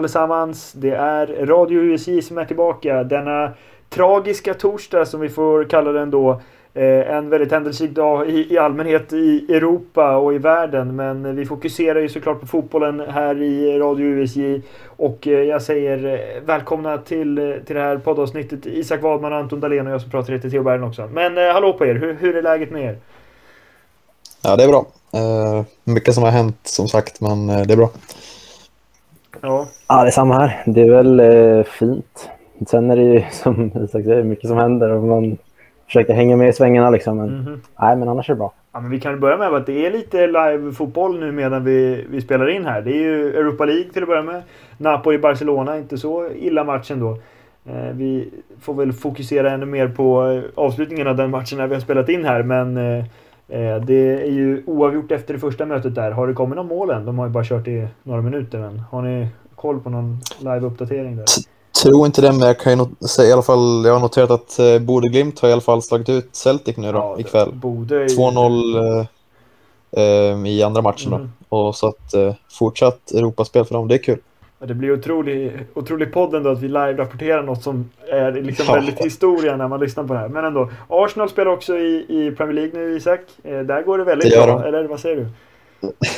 allesammans! Det är Radio USJ som är tillbaka denna tragiska torsdag som vi får kalla den då. Eh, en väldigt händelserik dag i, i allmänhet i Europa och i världen. Men vi fokuserar ju såklart på fotbollen här i Radio USJ. Och eh, jag säger eh, välkomna till, eh, till det här poddavsnittet. Isak Wadman, Anton Dahlén och jag som pratar heter Theo Bergen också. Men eh, hallå på er! Hur, hur är läget med er? Ja, det är bra. Mycket som har hänt som sagt, men det är bra. Ja. ja, det är samma här. Det är väl uh, fint. Sen är det ju som Isak säger, mycket som händer och man försöker hänga med i svängarna liksom. Men, mm -hmm. Nej, men annars är det bra. Ja, men vi kan börja med att det är lite live-fotboll nu medan vi, vi spelar in här. Det är ju Europa League till att börja med. Napoli-Barcelona, inte så illa matchen då. Eh, vi får väl fokusera ännu mer på avslutningen av den matchen när vi har spelat in här. Men eh, eh, det är ju oavgjort efter det första mötet där. Har det kommit någon mål än? De har ju bara kört i några minuter. Men har ni koll på någon live-uppdatering där? tror inte det, men jag kan ju säga i alla fall, jag har noterat att eh, Bode Glimt har i alla fall slagit ut Celtic nu då, ja, ikväll. Bode 2-0 eh, eh, i andra matchen mm. då. Och så att eh, fortsatt Europaspel för dem, det är kul. Ja, det blir otrolig, otrolig podd ändå att vi live-rapporterar något som är liksom ja. väldigt historia när man lyssnar på det här. Men ändå, Arsenal spelar också i, i Premier League nu, Isak. Eh, där går det väldigt det bra, eller vad säger du?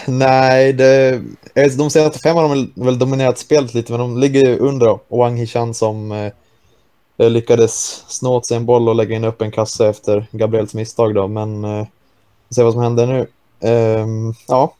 Nej, det, de senaste fem har de väl, dominerat spelet lite, men de ligger under. Wang Hichan som eh, lyckades snå åt sig en boll och lägga in upp en kasse efter Gabriels misstag då, men eh, se vad som händer nu. Eh, ja.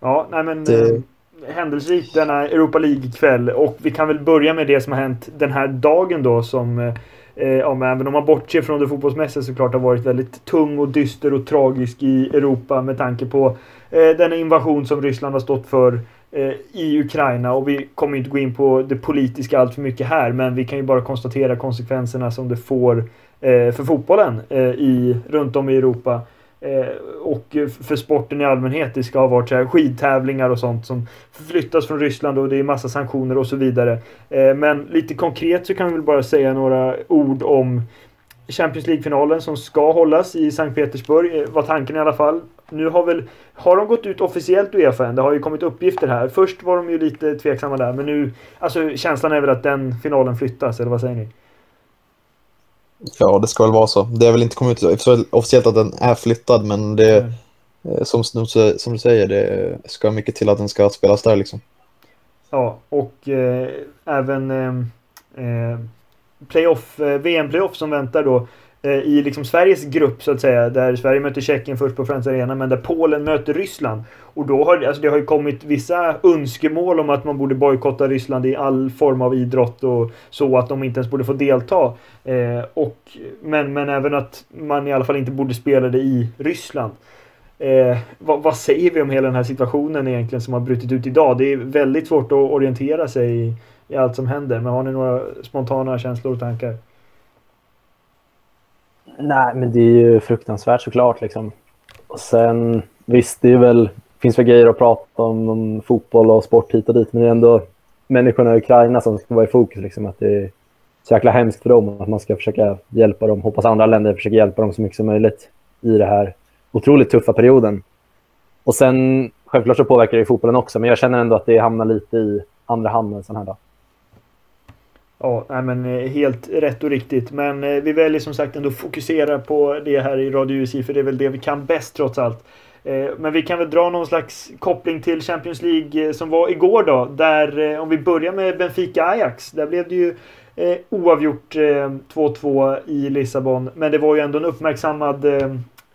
Ja, nej men det händelserikt denna Europa League-kväll och vi kan väl börja med det som har hänt den här dagen då som eh, eh om, även om man bortser från det fotbollsmässiga såklart har varit väldigt tung och dyster och tragisk i Europa med tanke på eh, den invasion som Ryssland har stått för eh, i Ukraina. Och vi kommer inte gå in på det politiska allt för mycket här, men vi kan ju bara konstatera konsekvenserna som det får eh, för fotbollen eh, i, runt om i Europa. Eh, och eh, för sporten i allmänhet. Det ska ha varit så här skidtävlingar och sånt som flyttas från Ryssland och det är massa sanktioner och så vidare. Eh, men lite konkret så kan vi väl bara säga några ord om Champions League-finalen som ska hållas i Sankt Petersburg, var tanken i alla fall. Nu har väl, har de gått ut officiellt Uefa än? Det har ju kommit uppgifter här. Först var de ju lite tveksamma där, men nu, alltså känslan är väl att den finalen flyttas, eller vad säger ni? Ja, det ska väl vara så. Det har väl inte kommit ut officiellt att den är flyttad, men det mm. som, som du säger, det ska mycket till att den ska spelas där liksom. Ja, och eh, även eh, eh playoff, eh, VM-playoff som väntar då Eh, Eh, i liksom Sveriges grupp så att säga. Där Sverige möter Tjeckien först på Friends Arena men där Polen möter Ryssland. Och då har alltså det har ju kommit vissa önskemål om att man borde bojkotta Ryssland i all form av idrott och så att de inte ens borde få delta. Eh, och, men, men även att man i alla fall inte borde spela det i Ryssland. Eh, vad, vad, säger vi om hela den här situationen egentligen som har brutit ut idag? Det är väldigt svårt att orientera sig i, i allt som händer. Men har ni några spontana känslor och tankar? Nej, men det är ju fruktansvärt såklart. Liksom. Och sen, visst, det är väl, finns väl grejer att prata om, om fotboll och sport hit och dit, men det är ändå människorna i Ukraina som ska vara i fokus. Liksom, att det är så jäkla hemskt för dem att man ska försöka hjälpa dem. Hoppas andra länder försöker hjälpa dem så mycket som möjligt i den här otroligt tuffa perioden. Och sen, självklart så påverkar det fotbollen också, men jag känner ändå att det hamnar lite i andra hand en sån här dag. Ja, nej men eh, helt rätt och riktigt. Men eh, vi väljer som sagt ändå fokusera på det här i Radio UC för det är väl det vi kan bäst trots allt. Eh, men vi kan väl dra någon slags koppling till Champions League som var igår då. Där, om vi börjar med Benfica-Ajax. Där blev det ju oavgjort 2-2 i Lissabon. Men det var ju ändå en uppmärksammad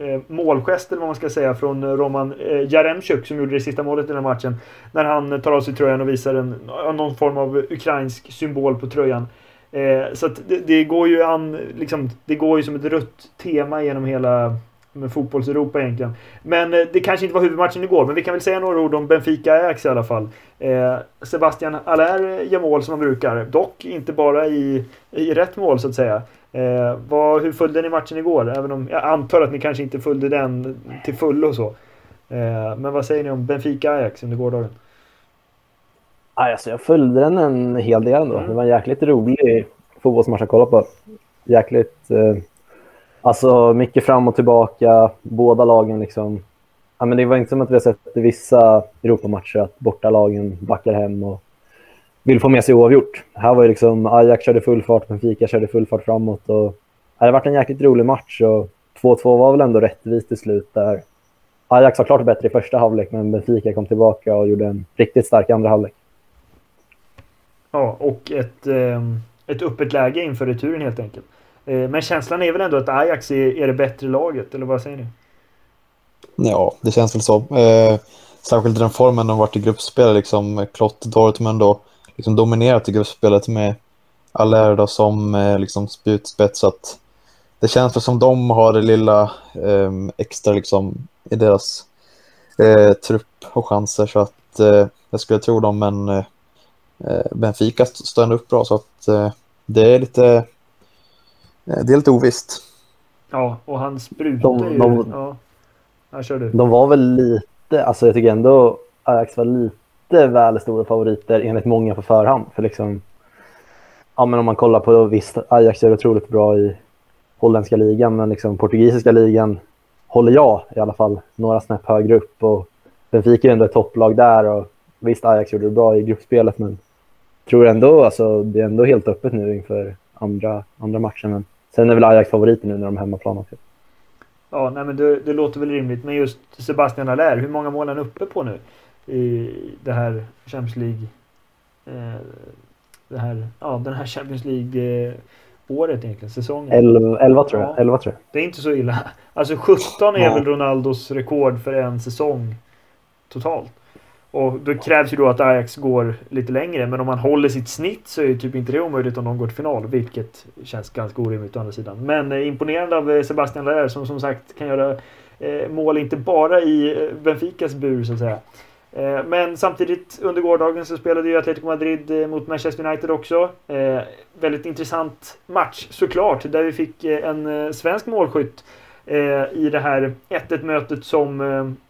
Eh, målgest eller vad man ska säga från eh, Roman Jaremtjuk Jaremchuk som gjorde det sista målet i den här matchen. När han tar av sig tröjan och visar en, någon form av ukrainsk symbol på tröjan. Eh, så att det, det, går ju an, liksom, det går ju som ett rött tema genom hela med fotbolls-Europa egentligen. Men eh, det kanske inte var huvudmatchen igår, men vi kan väl säga några ord om Benfica-Ajax i alla fall. Eh, Sebastian Allaire gör mål som han brukar, dock inte bara i, i rätt mål så att säga. Eh, vad, hur följde ni matchen igår? Även om jag antar att ni kanske inte följde den till fullo och så. Eh, men vad säger ni om Benfica-Ajax under gårdagen? Alltså, jag följde den en hel del ändå. Mm. Det var en jäkligt rolig fotbollsmatch att kolla på. Jäkligt... Eh, alltså mycket fram och tillbaka. Båda lagen liksom... Ja, men det var inte som att vi har sett i vissa Europamatcher att bortalagen backar hem och vill få med sig oavgjort. Här var ju liksom Ajax körde full fart, Benfica körde full fart framåt. Och det har varit en jäkligt rolig match och 2-2 var väl ändå rättvist till slut där. Ajax var klart bättre i första halvlek, men Benfica kom tillbaka och gjorde en riktigt stark andra halvlek. Ja, och ett, eh, ett öppet läge inför returen helt enkelt. Eh, men känslan är väl ändå att Ajax är, det bättre laget, eller vad säger ni? Ja, det känns väl så. Eh, särskilt den formen de varit i gruppspel, liksom Klott Dortmund då, liksom dominerat i gruppspelet med Allerda som eh, liksom spjutspets. Så att det känns som de har det lilla eh, extra liksom i deras eh, trupp och chanser. Så att eh, jag skulle tro dem, men eh, Benfica står ändå upp bra så att eh, det är lite eh, det är lite ovisst. Ja, och han sprutar de, ju. De, ja. Ja, kör du. de var väl lite, alltså jag tycker ändå Ajax var lite väl stora favoriter enligt många på förhand. För liksom, ja men om man kollar på visst, Ajax är otroligt bra i holländska ligan, men liksom portugisiska ligan håller jag i alla fall några snäpp högre upp. Och Benfica är ändå ett topplag där och visst, Ajax gjorde det bra i gruppspelet, men tror ändå, alltså det är ändå helt öppet nu inför andra, andra matchen. Men sen är väl Ajax favoriter nu när de är hemmaplan också. Ja, nej, men det, det, låter väl rimligt. Men just Sebastian Allaire, hur många mål är han uppe på nu i det här Champions League? Eh, det här, ja, den här Champions League eh, året egentligen, säsongen. 11, 11 tror jag. Ja. 11 tror jag. Det är inte så illa. Alltså 17 är ja. väl Ronaldos rekord för en säsong totalt. Och då krävs ju då att Ajax går lite längre. Men om man håller sitt snitt så är ju typ inte det omöjligt om de går till final. Vilket känns ganska orimligt å andra sidan. Men eh, imponerande av eh, Sebastian Laer som som sagt kan göra eh, mål inte bara i Benficas bur så att säga. Eh, men samtidigt under gårdagen så spelade ju Atletico Madrid eh, mot Manchester United också. Eh, väldigt intressant match såklart. Där vi fick en svensk målskytt i det här 1-1 mötet som,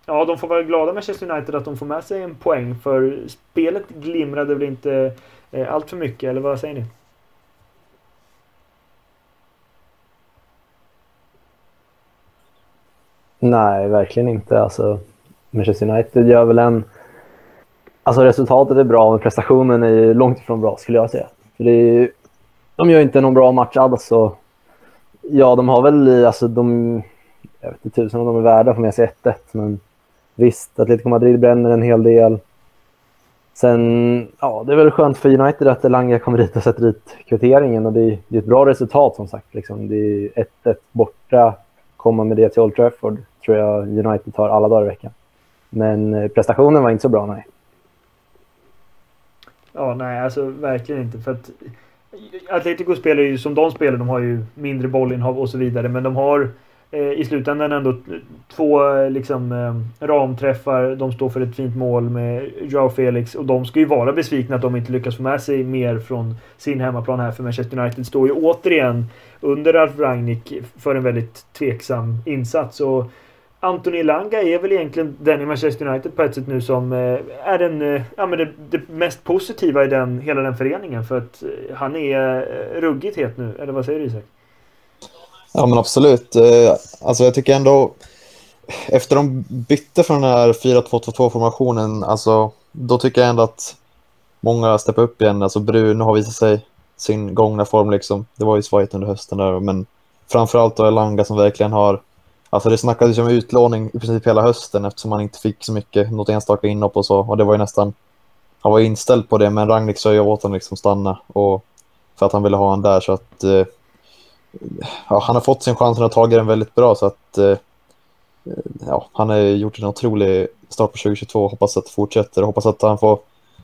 ja de får vara glada Manchester United att de får med sig en poäng för spelet glimrade väl inte allt för mycket, eller vad säger ni? Nej, verkligen inte. Alltså, Manchester United gör väl en... Alltså resultatet är bra, men prestationen är långt ifrån bra skulle jag säga. För det är, de gör inte någon bra match alls. Och Ja, de har väl alltså de... Jag vet inte tusen om de är värda att få med sig 1-1, men visst, Atletico Madrid bränner en hel del. Sen, ja, det är väl skönt för United att Elanga kommer dit och sätter dit kvitteringen och det är, det är ett bra resultat som sagt. Liksom. Det är 1-1 borta, komma med det till Old Trafford tror jag United tar alla dagar i veckan. Men eh, prestationen var inte så bra, nej. Ja, nej, alltså verkligen inte. För att Atletico spelar ju som de spelar. De har ju mindre bollinnehav och så vidare. Men de har eh, i slutändan ändå två eh, liksom, eh, ramträffar. De står för ett fint mål med Joao Felix. Och de ska ju vara besvikna att de inte lyckas få med sig mer från sin hemmaplan här. För Manchester United står ju återigen under Ralf Rangnick för en väldigt tveksam insats. Och Anthony Langa är väl egentligen den i Manchester United på ett sätt nu som eh, är den, eh, ja, men det, det, mest positiva i den, hela den föreningen. För att eh, han är ruggigt het nu. Eller vad säger du Isak? Ja men absolut. Alltså jag tycker ändå efter de bytte från den här 4-2-2-2 formationen, alltså då tycker jag ändå att många steppar upp igen. Alltså Bruno har visat sig sin gångna form liksom. Det var ju svajigt under hösten där, men framförallt då Langa som verkligen har Alltså det snackades ju om utlåning i princip hela hösten eftersom han inte fick så mycket, något enstaka inhopp och så. Och det var ju nästan, han var inställd på det men Rangnick sa ju åt honom liksom stanna. Och för att han ville ha honom där så att eh, ja, han har fått sin chans och har tagit den väldigt bra så att eh, ja, han har gjort en otrolig start på 2022 hoppas att det fortsätter och hoppas att han får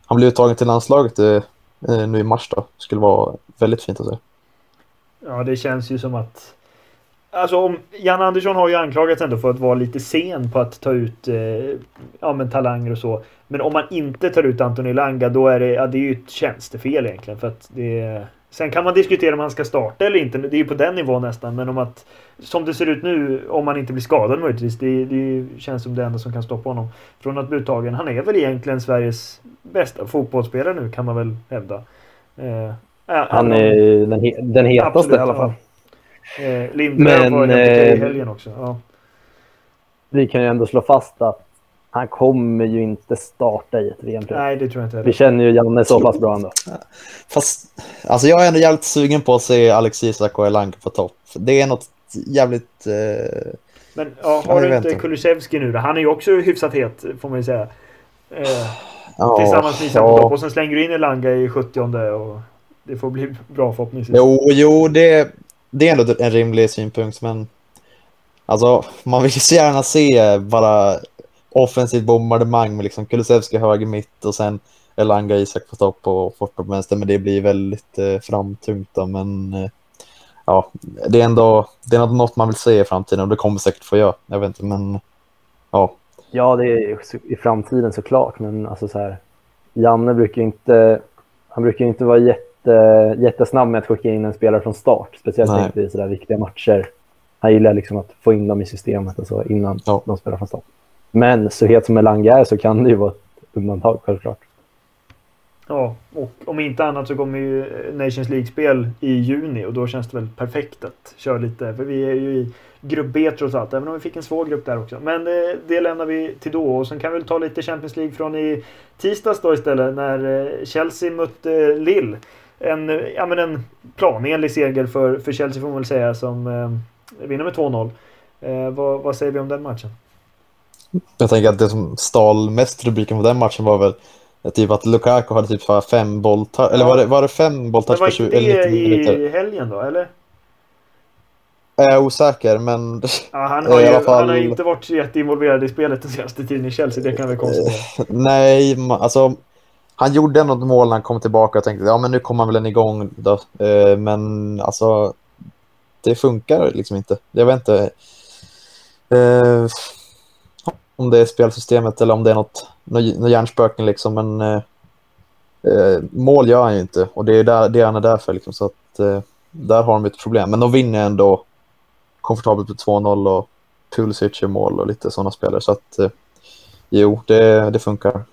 han blir uttagen till landslaget eh, eh nu i mars då. Det skulle vara väldigt fint att se. Ja, det känns ju som att Alltså om, Jan Andersson har ju anklagats ändå för att vara lite sen på att ta ut eh, ja, men talanger och så. Men om man inte tar ut Antoni Langa då är det, ja, det är ju ett tjänstefel egentligen. För att det, sen kan man diskutera om han ska starta eller inte. Det är ju på den nivån nästan. Men om att som det ser ut nu, om man inte blir skadad möjligtvis. Det, det känns som det enda som kan stoppa honom från att bli uttagen. Han är väl egentligen Sveriges bästa fotbollsspelare nu kan man väl hävda. Eh, han är den, den hetaste absolut, i alla fall. Eh, Lindelöf var ju eh, i helgen också. Ja. Vi kan ju ändå slå fast att han kommer ju inte starta i ett VM. Nej, det tror jag inte Vi känner ju Janne så pass bra ändå. Fast, alltså jag är ändå jävligt sugen på att se Alex Isak och Elanga på topp. Det är något jävligt... Eh... Men ja, har du inte Kulusevski nu då? Han är ju också hyfsat het, får man ju säga. Eh, ja, tillsammans med Isak ja. och sen slänger du in Elanga i 70 och det får bli bra förhoppningsvis. Jo, jo det, det är ändå typ en rimlig synpunkt, men alltså man vill ju så gärna se bara offensivt bombardemang med liksom Kulusevski höger mitt och sen Elanga Isak på topp och Forsberg på vänster, men det blir väldigt eh, framtungt då, men eh, ja, det är ändå det är något man vill se i framtiden och det kommer säkert få göra. Jag vet inte, men ja. Ja, det är i framtiden såklart, men alltså så här. Janne brukar inte, han brukar inte vara jätte, jättesnabb med att skicka in en spelare från start, speciellt Nej. inte i sådär viktiga matcher. Han gillar liksom att få in dem i systemet och så innan ja. de spelar från start. Men så het som Elanga är så kan det ju vara ett undantag självklart. Ja, och om inte annat så kommer ju Nations League-spel i juni och då känns det väl perfekt att köra lite. För vi är ju i grupp B trots allt, även om vi fick en svår grupp där också. Men det, det lämnar vi till då och sen kan vi väl ta lite Champions League från i tisdags då istället när eh, Chelsea mötte Lille. En, ja, men en planenlig seger för, för Chelsea får man väl säga som eh, vinner med 2-0. Eh, vad, vad säger vi om den matchen? Jag tänker att det som stal mest rubriken på den matchen var väl typ att Lukaku hade typ fem bolltouch, eller var det, var det fem bolltouch på 20 eller 90 minuter? I helgen då, eller? Jag är osäker, men... Ja, han, har ju, fall... han har inte varit jätteinvolverad i spelet den senaste tiden i Chelsea, det kan vi konstatera. Nej, alltså... Han gjorde något mål när han kom tillbaka och tänkte ja men nu kommer han väl en igång då. Eh, men alltså, det funkar liksom inte. Jag vet inte. Eh, om det är spelsystemet eller om det är något, något hjärnspöken liksom. Men eh, eh, mål gör han ju inte och det är där, det han är där för liksom. Så att eh, där har de ett problem. Men de vinner ändå komfortabelt med 2-0 och Pulisic i mål och lite sådana spelare. Så att eh, jo, det, det funkar.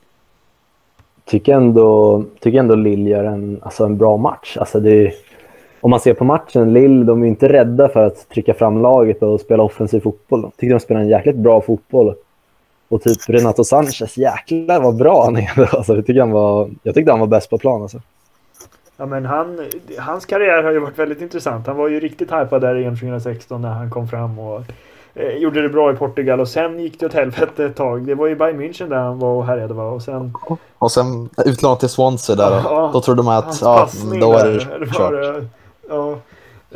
Tycker ändå, tycker ändå Lill gör en, alltså en bra match. Alltså det, om man ser på matchen, Lill, de är inte rädda för att trycka fram laget och spela offensiv fotboll. De tycker de spelar en jäkligt bra fotboll. Och typ Renato Sanchez, jäklar vad bra han är. Alltså, jag, tyckte han var, jag tyckte han var bäst på plan. Alltså. Ja, men han, hans karriär har ju varit väldigt intressant. Han var ju riktigt hypad där i EM 2016 när han kom fram och eh, gjorde det bra i Portugal. Och sen gick det åt helvete ett tag. Det var ju Bayern München där han var och härjade va? Och sen... Och sen utlånat till Swansea där. Ja, då trodde man att ja, då är det kört. Ja.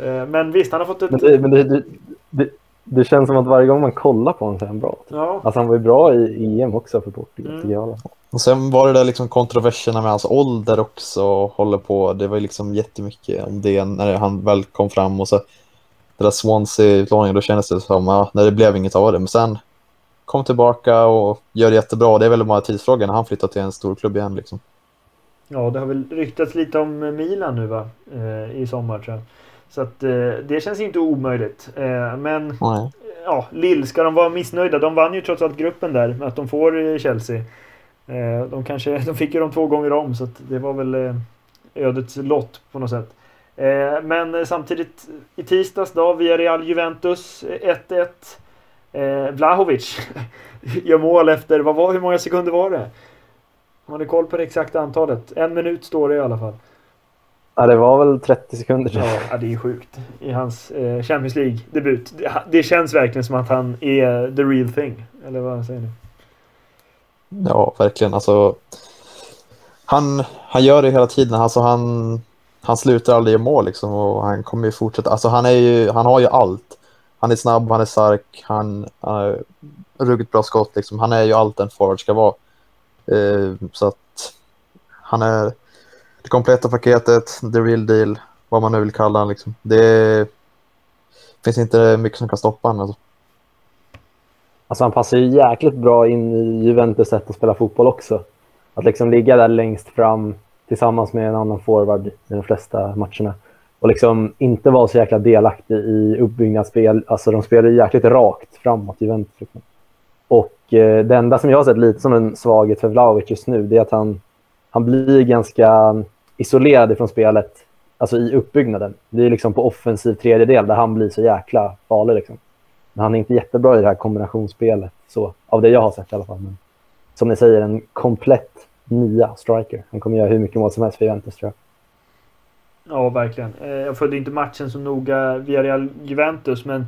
Eh, men visst, han har fått ett... Men det, men det, det, det känns som att varje gång man kollar på honom så är han bra. Ja. Alltså han var ju bra i EM också för Portugal, mm. jag. Och sen var det där liksom kontroverserna med hans ålder också håller på. Det var ju liksom jättemycket om det när han väl kom fram och så det där Swansea-utlåningen, då kändes det som att när det blev inget av det. Men sen kom tillbaka och gör det jättebra. Det är väl bara tidsfrågan när han flyttar till en stor klubb igen liksom. Ja, det har väl ryktats lite om Milan nu va? Eh, I sommar tror jag. Så att eh, det känns inte omöjligt. Eh, men Nej. ja, Lill, ska de vara missnöjda? De vann ju trots allt gruppen där med att de får eh, Chelsea. Eh, de, kanske, de fick ju dem två gånger om så det var väl eh, ödets lott på något sätt. Eh, men samtidigt i tisdags då, via Real Juventus 1-1. Eh, Vlahovic gör mål efter, vad var, hur många sekunder var det? Har ni koll på det exakta antalet? En minut står det i alla fall. Ja, det var väl 30 sekunder. Ja, det är sjukt. I hans eh, Champions League-debut. Det, det, känns verkligen som att han är the real thing. Eller vad säger ni? Ja, verkligen. Alltså, han, han gör det hela tiden. Alltså, han, han slutar aldrig göra mål liksom, och han kommer ju fortsätta. Alltså, han, är ju, han har ju allt. Han är snabb, han är stark, han har ruggigt bra skott. Liksom. Han är ju allt en forward ska vara. Eh, så att han är det kompletta paketet, the real deal, vad man nu vill kalla honom. Liksom. Det finns inte mycket som kan stoppa honom. Alltså. Alltså han passar ju jäkligt bra in i Juventus sätt att spela fotboll också. Att liksom ligga där längst fram tillsammans med en annan forward i de flesta matcherna. Och liksom inte vara så jäkla delaktig i uppbyggnadsspel. Alltså de spelar jäkligt rakt framåt, Juventus. Liksom. Och eh, det enda som jag har sett lite som en svaghet för Vlahovic just nu, det är att han han blir ganska isolerad från spelet, alltså i uppbyggnaden. Det är liksom på offensiv tredjedel där han blir så jäkla farlig. Liksom. Men han är inte jättebra i det här kombinationsspelet, så, av det jag har sett i alla fall. Men som ni säger, en komplett nya striker. Han kommer göra hur mycket mål som helst för Juventus tror jag. Ja, verkligen. Eh, jag följde inte matchen så noga via Real Juventus, men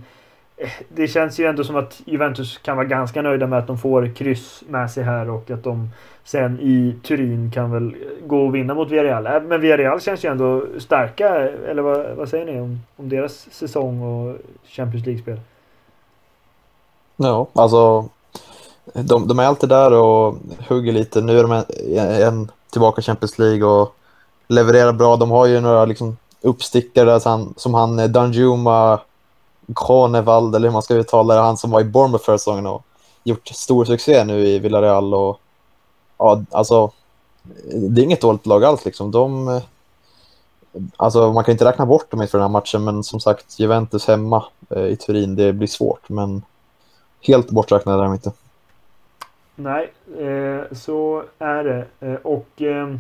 eh, det känns ju ändå som att Juventus kan vara ganska nöjda med att de får kryss med sig här och att de sen i Turin kan väl gå och vinna mot Villarreal. Äh, men Villarreal känns ju ändå starka, eller vad, vad säger ni om, om deras säsong och Champions League-spel? Ja, alltså de, de är alltid där och hugger lite. Nu är de en, en tillbaka i Champions League och levererar bra. De har ju några liksom, uppstickare som, som han eh, Danjuma Kronevald, eller hur man ska uttala det, han som var i Bournemouth förra säsongen och gjort stor succé nu i Villarreal. Och, ja, alltså, det är inget dåligt lag alls. Liksom. De, eh, alltså, man kan inte räkna bort dem inför den här matchen, men som sagt, Juventus hemma eh, i Turin, det blir svårt. Men helt borträknade är de inte. Nej, eh, så är det. Eh, och eh,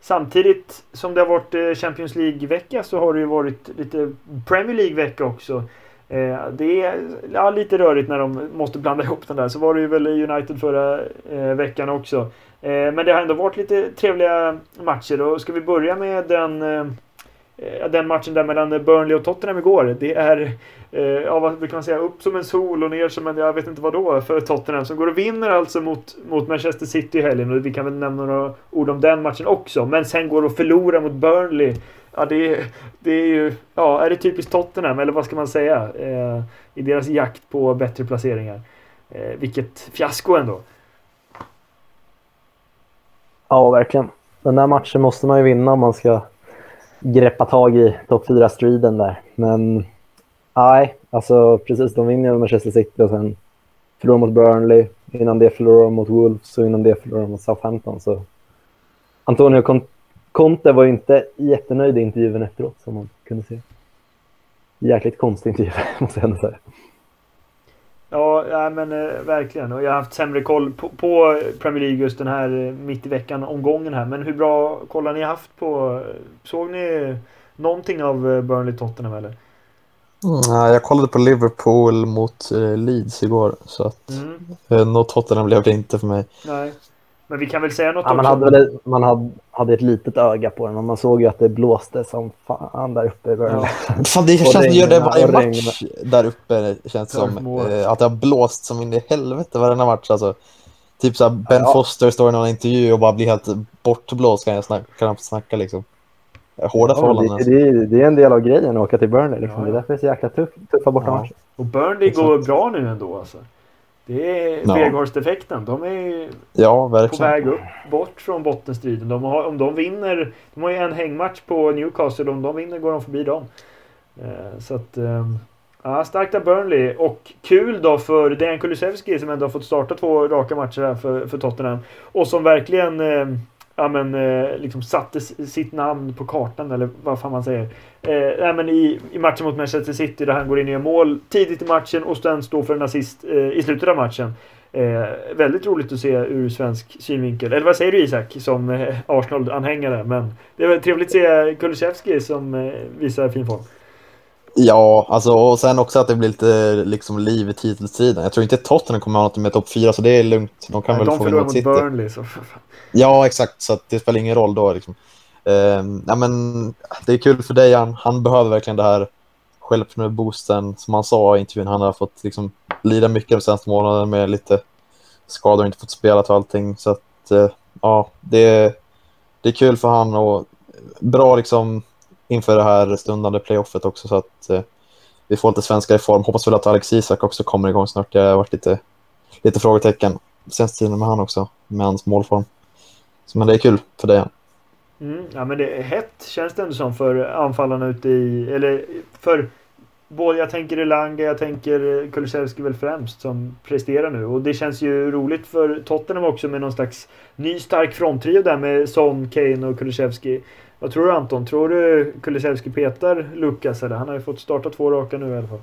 samtidigt som det har varit eh, Champions League-vecka så har det ju varit lite Premier League-vecka också. Eh, det är ja, lite rörigt när de måste blanda ihop den där. Så var det ju väl i United förra eh, veckan också. men det har ändå varit lite trevliga matcher. Och ska vi börja med den Eh, den matchen där mellan Burnley och Tottenham igår. Det är, eh, ja vad kan man säga, upp som en sol och ner som en, jag vet inte vad då, för Tottenham som går och vinner alltså mot, mot Manchester City i helgen. Och vi kan väl nämna några ord om den matchen också. Men sen går och förlorar mot Burnley. Ja, det är, det är ju, ja, är det typiskt Tottenham eller vad ska man säga? Eh, I deras jakt på bättre placeringar. Eh, vilket fiasko ändå. Ja, verkligen. Den där matchen måste man ju vinna om man ska greppa tag i topp 4-striden där. Men nej, alltså precis. De vinner med Manchester City och sen förlorar mot Burnley. Innan det förlorar mot Wolves och innan det förlorar mot Southampton. Så Antonio Conte var ju inte jättenöjd i intervjun efteråt som man kunde se. Jäkligt konstig intervju måste jag ändå säga. Ja, ja men eh, verkligen. Och jag har haft sämre koll på, på, Premier League just den här eh, mitt i veckan omgången här. Men hur bra koll har ni haft på? Såg ni någonting av eh, Burnley Tottenham eller? Mm, jag kollade på Liverpool mot eh, Leeds igår så att mm. eh, något Tottenham blev det inte för mig. Nej. Men vi kan väl säga något ja, man hade, man hade, hade ett litet öga på den och man såg ju att det blåste som fan där uppe. Ja. Fan, det känns som det gör det varje match där uppe. Det känns som eh, att det har blåst som in i helvete varenda match. Alltså, typ så Ben ja. Foster står i någon intervju och bara blir helt bortblåst kan jag snacka, kan snacka liksom. Hårda ja, förhållanden. Det, det, det, är en del av grejen att åka till Burnley. Liksom. Ja. Det är därför det är så jäkla tuff, tuffa bortamatcher. Ja. Och Burnley går bra nu ändå alltså. Det är ja. Weghorst-effekten. De är ja, på väg upp, bort från bottenstriden. De har, om de vinner, de har ju en hängmatch på Newcastle. Om de vinner går de förbi dem. Eh, så att, eh, ja, starkt av Burnley. Och kul då för Dejan Kulusevski som ändå har fått starta två raka matcher här för, för Tottenham. Och som verkligen eh, ja, men, eh, liksom satte sitt namn på kartan eller vad fan man säger. Eh, men i, I matchen mot Manchester City där han går in och gör mål tidigt i matchen och sen står för en assist eh, i slutet av matchen. Eh, väldigt roligt att se ur svensk synvinkel. Eller vad säger du Isak som eh, Arsenal-anhängare? Men det är trevligt att se Kulusevski som eh, visar fin form. Ja, alltså, och sen också att det blir lite liksom, liv i titelstriden. Jag tror inte Tottenham kommer ha något med topp 4, så det är lugnt. De kan Nej, väl de få vinna mot City. Burnley, så... Ja, exakt. Så det spelar ingen roll då. Liksom. Uh, ja, men, det är kul för dig. Han, han behöver verkligen det här självförtroende-boosten. Som han sa i intervjun, han har fått liksom, lida mycket de senaste månaderna med lite skador och inte fått spela och allting. Så att, uh, ja, det, det är kul för han och bra liksom inför det här stundande playoffet också så att eh, vi får lite svenskar i form. Hoppas väl att Alex Isak också kommer igång snart. Det har varit lite, lite frågetecken senaste tiden med han också, med hans målform. Så, men det är kul för dig. Mm, ja men det är hett känns det ändå som för anfallarna ute i, eller för både jag tänker Elanga, jag tänker Kulusevski väl främst som presterar nu. Och det känns ju roligt för Tottenham också med någon slags ny stark fronttrio där med Son, Kane och Kulusevski. Vad tror du Anton? Tror du Kulusevski petar Lukas eller? Han har ju fått starta två raka nu i alla fall.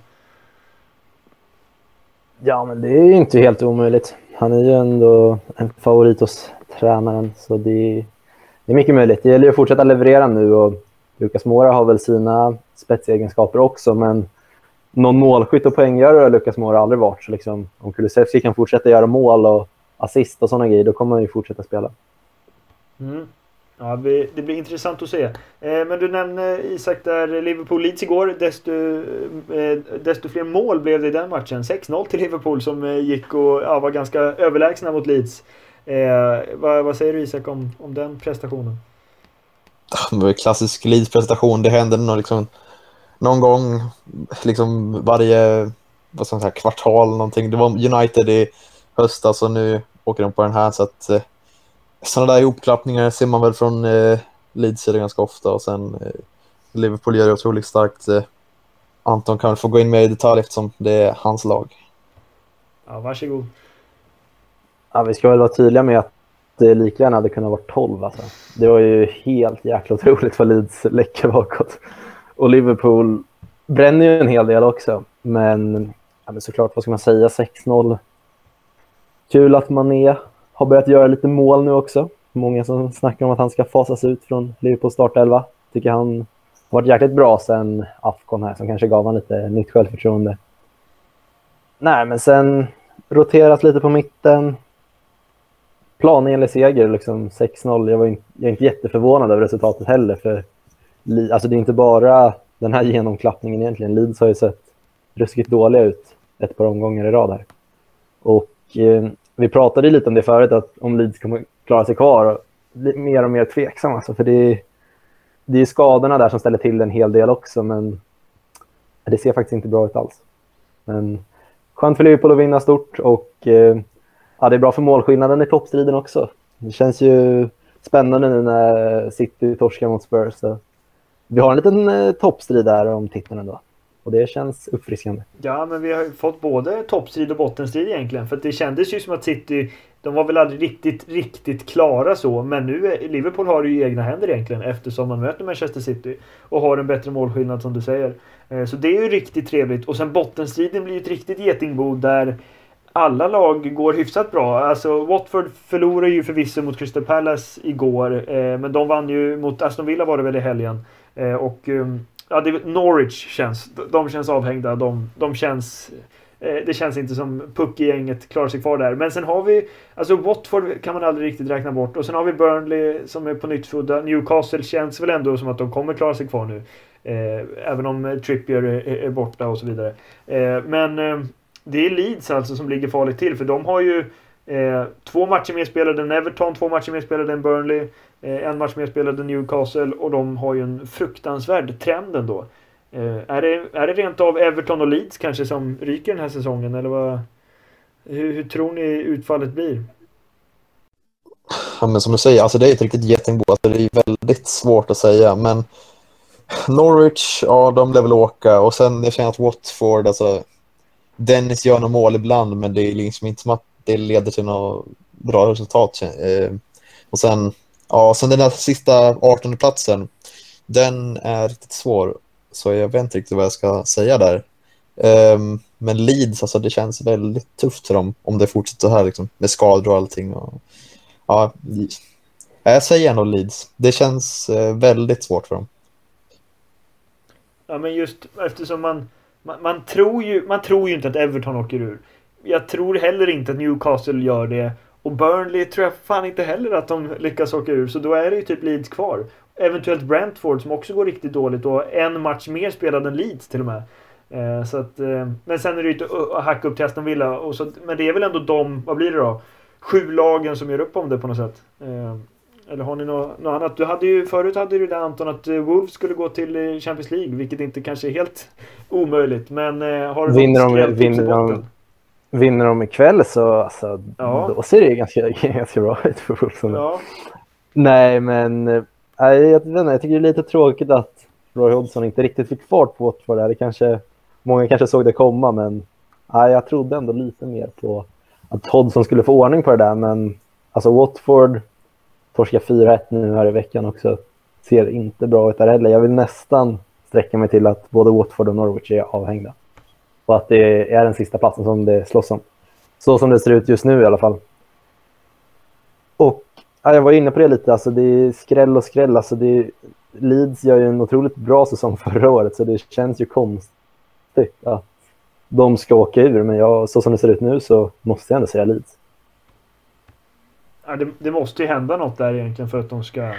Ja, men det är ju inte helt omöjligt. Han är ju ändå en favorit hos tränaren, så det är, mycket möjligt. Det gäller ju att fortsätta leverera nu och Lukas Mora har väl sina spetsegenskaper också, men någon målskytt och poänggörare har Lukas Mora aldrig varit. Så liksom, om Kulusevski kan fortsätta göra mål och assist och sådana grejer, då kommer han ju fortsätta spela. Mm. Ja, det blir intressant att se. Eh, men du nämnde Isak där Liverpool-Leeds igår. Desto, eh, desto fler mål blev det i den matchen. 6-0 till Liverpool som eh, gick och ja, var ganska överlägsna mot Leeds. Vad, vad säger du Isak om, om den prestationen? Det var en klassisk Leeds-prestation. Det hände någon, liksom någon gång liksom varje vad ska man säga, kvartal någonting. Det var United i höstas och nu åker de på den här. Så att, sådana där ihopklappningar ser man väl från eh, Leeds ganska ofta och sen eh, Liverpool gör det otroligt starkt. Eh, Anton kan få gå in mer i detalj eftersom det är hans lag. Ja, varsågod. Ja, vi ska väl vara tydliga med att det lika gärna hade kunnat vara 12. Alltså. Det var ju helt jäkla otroligt vad Leeds läcker bakåt. Och Liverpool bränner ju en hel del också. Men, ja, men såklart, vad ska man säga? 6-0. Kul att man är har börjat göra lite mål nu också. Många som snackar om att han ska fasas ut från Liverpools startelva. Tycker han har varit jäkligt bra sen Afcon här som kanske gav honom lite nytt självförtroende. Nej, men sen roteras lite på mitten. Planenlig seger, liksom 6-0. Jag, var inte, jag är inte jätteförvånad över resultatet heller. För alltså det är inte bara den här genomklappningen egentligen. Leeds har ju sett ruskigt dåliga ut ett par omgångar i rad här. Och eh, vi pratade lite om det förut, att om Leeds kommer klara sig kvar. Mer och mer tveksam. Alltså, för det är, det är skadorna där som ställer till en hel del också. Men det ser faktiskt inte bra ut alls. Men skönt för Liverpool att vinna stort. Och eh, ja, det är bra för målskillnaden i toppstriden också. Det känns ju spännande nu när City torskar mot Spurs. Så vi har en liten eh, toppstrid där om titeln ändå. Och det känns uppfriskande. Ja, men vi har ju fått både toppstrid och bottenstrid egentligen. För det kändes ju som att City, de var väl aldrig riktigt, riktigt klara så. Men nu, Liverpool har det ju i egna händer egentligen eftersom man möter Manchester City. Och har en bättre målskillnad som du säger. Eh, så det är ju riktigt trevligt. Och sen bottenstriden blir ju ett riktigt getingbo där alla lag går hyfsat bra. Alltså Watford förlorade ju förvisso mot Crystal Palace igår. Eh, men de vann ju mot Aston Villa var det väl i helgen. Eh, och ehm, ja, det, Norwich känns, de känns avhängda. De, de känns, eh, det känns inte som Puck i gänget klarar sig kvar där. Men sen har vi, alltså Watford kan man aldrig riktigt räkna bort. Och sen har vi Burnley som är på nytt födda. Newcastle känns väl ändå som att de kommer klara sig kvar nu. Eh, även om eh, Trippier är, är, borta och så vidare. Eh, men eh, det är Leeds alltså som ligger farligt till. För de har ju Eh, två matcher mer spelade än Everton, två matcher mer spelade än Burnley. Eh, en match mer spelade än Newcastle och de har ju en fruktansvärd trend ändå. Eh, är, det, är det rent av Everton och Leeds kanske som ryker den här säsongen eller vad? Hur, hur tror ni utfallet blir? Ja, men som du säger, alltså det är ett riktigt getingbo. Alltså det är väldigt svårt att säga, men Norwich, ja, de lär väl åka och sen jag känner att Watford, alltså Dennis gör några mål ibland, men det är liksom inte som att det leder till något bra resultat. Eh, och sen, ja, sen den där sista 18 platsen, den är riktigt svår. Så jag vet inte riktigt vad jag ska säga där. Um, men Leeds, alltså det känns väldigt tufft för dem om det fortsätter så här liksom, med skador och allting. Och, ja, jag säger ändå Leeds. Det känns uh, väldigt svårt för dem. Ja, men just eftersom man, man, man, tror ju, man tror ju inte att Everton åker ur jag tror heller inte att Newcastle gör det. Och Burnley tror jag fan inte heller att de lyckas åka ur. Så då är det ju typ Leeds kvar. Eventuellt Brentford som också går riktigt dåligt och en match mer spelad än Leeds till och med. Eh, så att, eh, men sen är det ju inte att hacka upp till Aston Villa. Och så, men det är väl ändå de, vad blir det då? Sju lagen som gör upp om det på något sätt. Eh, eller har ni något, något annat? Du hade ju, förut hade du det Anton att eh, Wolves skulle gå till eh, Champions League. Vilket inte kanske är helt omöjligt. Men eh, har du vinner något de, vinner de, Vinner de ikväll så alltså, ja. då ser det ganska, ganska bra ut för Wolves. Ja. Nej, men nej, jag, vet inte, jag tycker det är lite tråkigt att Roy Hodgson inte riktigt fick fart på Watford. Det kanske, många kanske såg det komma, men nej, jag trodde ändå lite mer på att Hodgson skulle få ordning på det där. Men alltså Watford torska 4-1 nu här i veckan också. Ser inte bra ut där heller. Jag vill nästan sträcka mig till att både Watford och Norwich är avhängda. Och att det är den sista platsen som det slåss om. Så som det ser ut just nu i alla fall. Och ja, jag var inne på det lite, alltså det är skräll och skräll. Alltså det Leeds gör ju en otroligt bra säsong förra året så det känns ju konstigt att de ska åka ur. Men jag, så som det ser ut nu så måste jag ändå säga Leeds. ja, det, det, måste ju hända något där egentligen för att de ska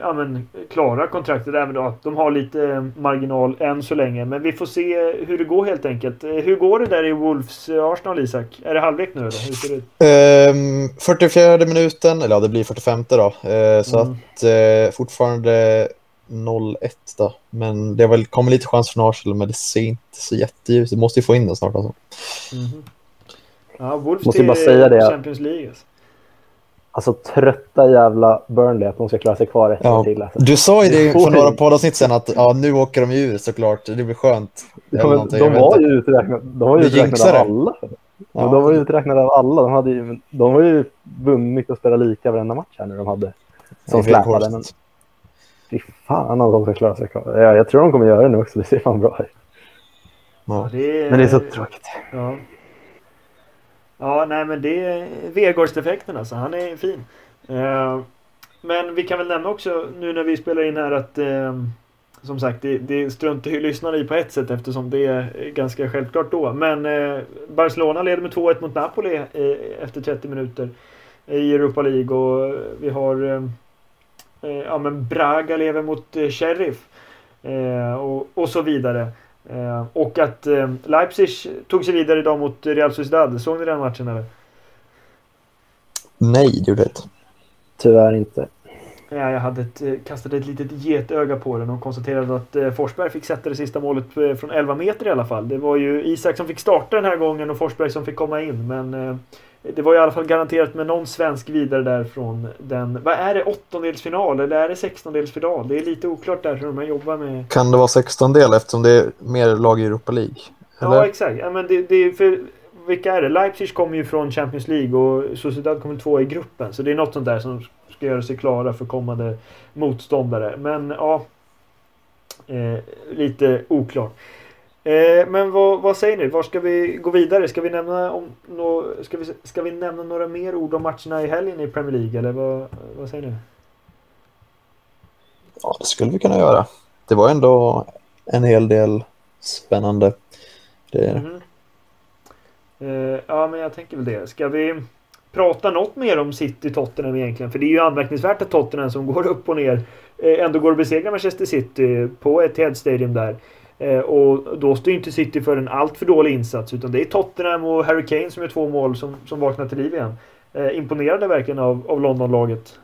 ja, men, klara kontraktet. Även då de har lite marginal än så länge. Men vi får se hur det går helt enkelt. Hur går det där i Wolves Arsenal, Isak? Är det halvlek nu eller? Hur ser det ut? Um, 44 minuten, eller ja, det blir 45 då. Uh, så mm. att uh, fortfarande 0-1 då. Men det har väl kommit lite chans från Arsenal, men det ser inte så jätteljust Det måste ju få in den snart alltså. Mm. Ja, Wolves måste till bara säga det. Champions League. Alltså. Alltså trötta jävla Burnley att de ska klara sig kvar ett ja. till. Alltså. Du sa ju det för några poddavsnitt sen att ja, nu åker de ju ur såklart. Det blir skönt. Ja, de, de var ju uträknade, de var ju uträknade av alla. Ja. De var ju uträknade av alla. De, hade ju, de var ju vunnit och spelat lika varenda match här nu de hade. Som släpade. Men... Fy fan om de ska klara sig kvar. Ja, jag tror de kommer göra det nu också. Det ser fan bra ut. Ja. Det är... Men det är så tråkigt. Ja. Ja, nej men det är Vegårdsdefekten alltså. Han är fin. Eh, men vi kan väl nämna också nu när vi spelar in här att ehm, som sagt, det, det struntar ju lyssnarna i på ett sätt eftersom det är ganska självklart då. Men eh, Barcelona leder med 2-1 mot Napoli eh, efter 30 minuter i Europa League och eh, vi har ehm, ja men Braga lever mot Sheriff och, och så vidare. Eh, och att eh, Leipzig tog sig vidare idag mot Real Sociedad. Såg ni den matchen eller? Nej, det gjorde jag inte. Tyvärr inte. Ja, jag hade ett, eh, kastade ett litet getöga på den och konstaterade att eh, Forsberg fick sätta det sista målet eh, från 11 meter i alla fall. Det var ju Isak som fick starta den här gången och Forsberg som fick komma in. Men eh, det var i alla fall garanterat med någon svensk vidare där från den... Vad är det? Åttondelsfinal eller är det sextondelsfinal? Det är lite oklart där hur man jobbar med... Kan det vara sextondel eftersom det är mer lag i Europa League? Eller? Ja, exakt. Ja, men det, det för, vilka är det? Leipzig kommer ju från Champions League och Sociedad kommer två i gruppen. Så det är något sånt där som ska göra sig klara för kommande motståndare. Men ja... Eh, lite oklart. Eh, men vad, vad, säger ni? Var ska vi gå vidare? Ska vi, nämna om no, ska, vi, ska vi nämna några mer ord om matcherna i helgen i Premier League? Eller vad, vad säger ni? Ja, det skulle vi kunna göra. Det var ändå en hel del spännande. Det... Mm eh, ja, men jag tänker väl det. Ska vi prata något mer om City-Tottenham egentligen? För det är ju anmärkningsvärt att Tottenham som går upp och ner eh, ändå går och besegrar Manchester City på ett Head Stadium där. Eh, och då står inte City för en alltför dålig insats utan det är Tottenham och Harry Kane som är två mål som, som vaknar till liv igen. Eh, imponerade verkligen av, av Londonlaget.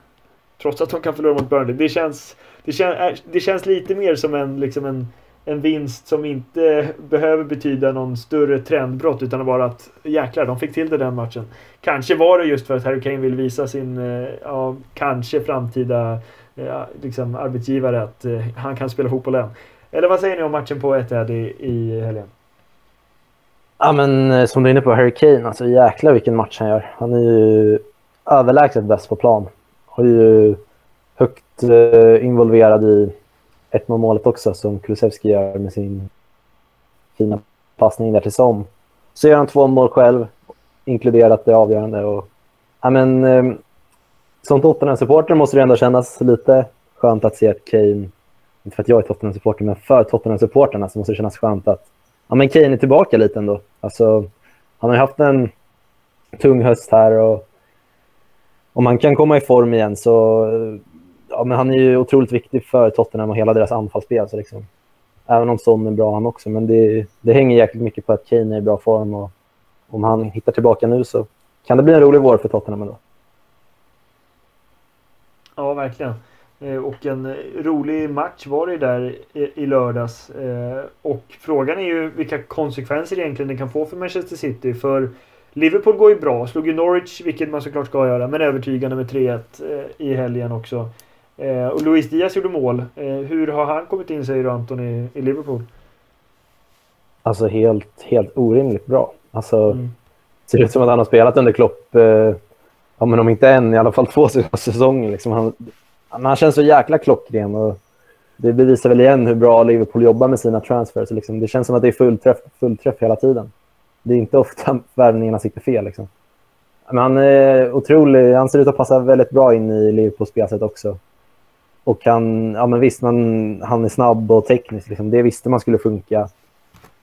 Trots att de kan förlora mot Burnley. Det känns, det, kän, eh, det känns lite mer som en, liksom en, en vinst som inte behöver betyda någon större trendbrott utan bara att jäklar, de fick till det den matchen. Kanske var det just för att Harry Kane vill visa sin, eh, ja, kanske framtida ja, liksom arbetsgivare att eh, han kan spela fotboll än. Eller vad säger ni om matchen på Etihad i, i helgen? Ja, men eh, som du är inne på, Harry Kane, alltså jäklar vilken match han gör. Han är ju överlägset bäst på plan. Och är ju högt eh, involverad i 1-0 målet också som Kulusevski gör med sin fina passning där till Som. Så gör han två mål själv, inkluderat det avgörande. Och, ja, men, eh, som Tottenham-supporter måste det ändå kännas lite skönt att se att Kane inte för att jag är Tottenham-supporter, men för Tottenham-supporterna så måste det kännas skönt att ja, men Kane är tillbaka lite ändå. Alltså, han har ju haft en tung höst här och om han kan komma i form igen så ja, men han är ju otroligt viktig för Tottenham och hela deras anfallsspel. Så liksom, även om Son är bra han också, men det, det hänger jäkligt mycket på att Kane är i bra form och om han hittar tillbaka nu så kan det bli en rolig vår för Tottenham ändå. Ja, verkligen. Eh, och en eh, rolig match var det där i lördags. Eh, och frågan är ju vilka konsekvenser egentligen det kan få för Manchester City. För Liverpool går ju bra, slog ju Norwich, vilket man såklart ska göra, men övertygande med 3-1 i helgen också. Och Luis Diaz gjorde mål. Hur har han kommit in, säger du Anton, i, i Liverpool? Alltså helt, helt orimligt bra. Alltså, mm. ser ut som att han har spelat under Klopp, eh, ja, men om inte en, i alla fall två säsonger. Liksom. Han, men han känns så jäkla klockren. Och det bevisar väl igen hur bra Liverpool jobbar med sina transfers. Liksom. Det känns som att det är fullträff, fullträff hela tiden. Det är inte ofta värvningarna sitter fel. Liksom. Men han är otrolig. Han ser ut att passa väldigt bra in i Liverpools spelsätt också. Och han, ja men visst, man, han är snabb och teknisk. Liksom. Det visste man skulle funka.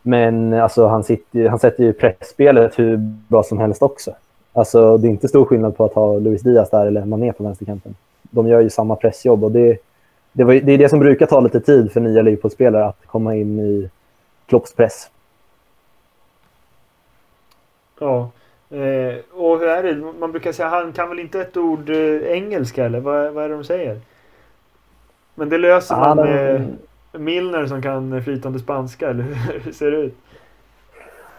Men alltså, han, sitter, han sätter ju pressspelet hur bra som helst också. Alltså, det är inte stor skillnad på att ha Luis Diaz där eller Mané på vänsterkanten. De gör ju samma pressjobb och det, det, var, det är det som brukar ta lite tid för nya Liverpool-spelare att komma in i Klopps press. Ja. Eh, och hur är det? Man brukar säga han kan väl inte ett ord eh, engelska eller vad, vad är det de säger? Men det löser Ja, man med Milner som kan flytande spanska eller hur ser det ut?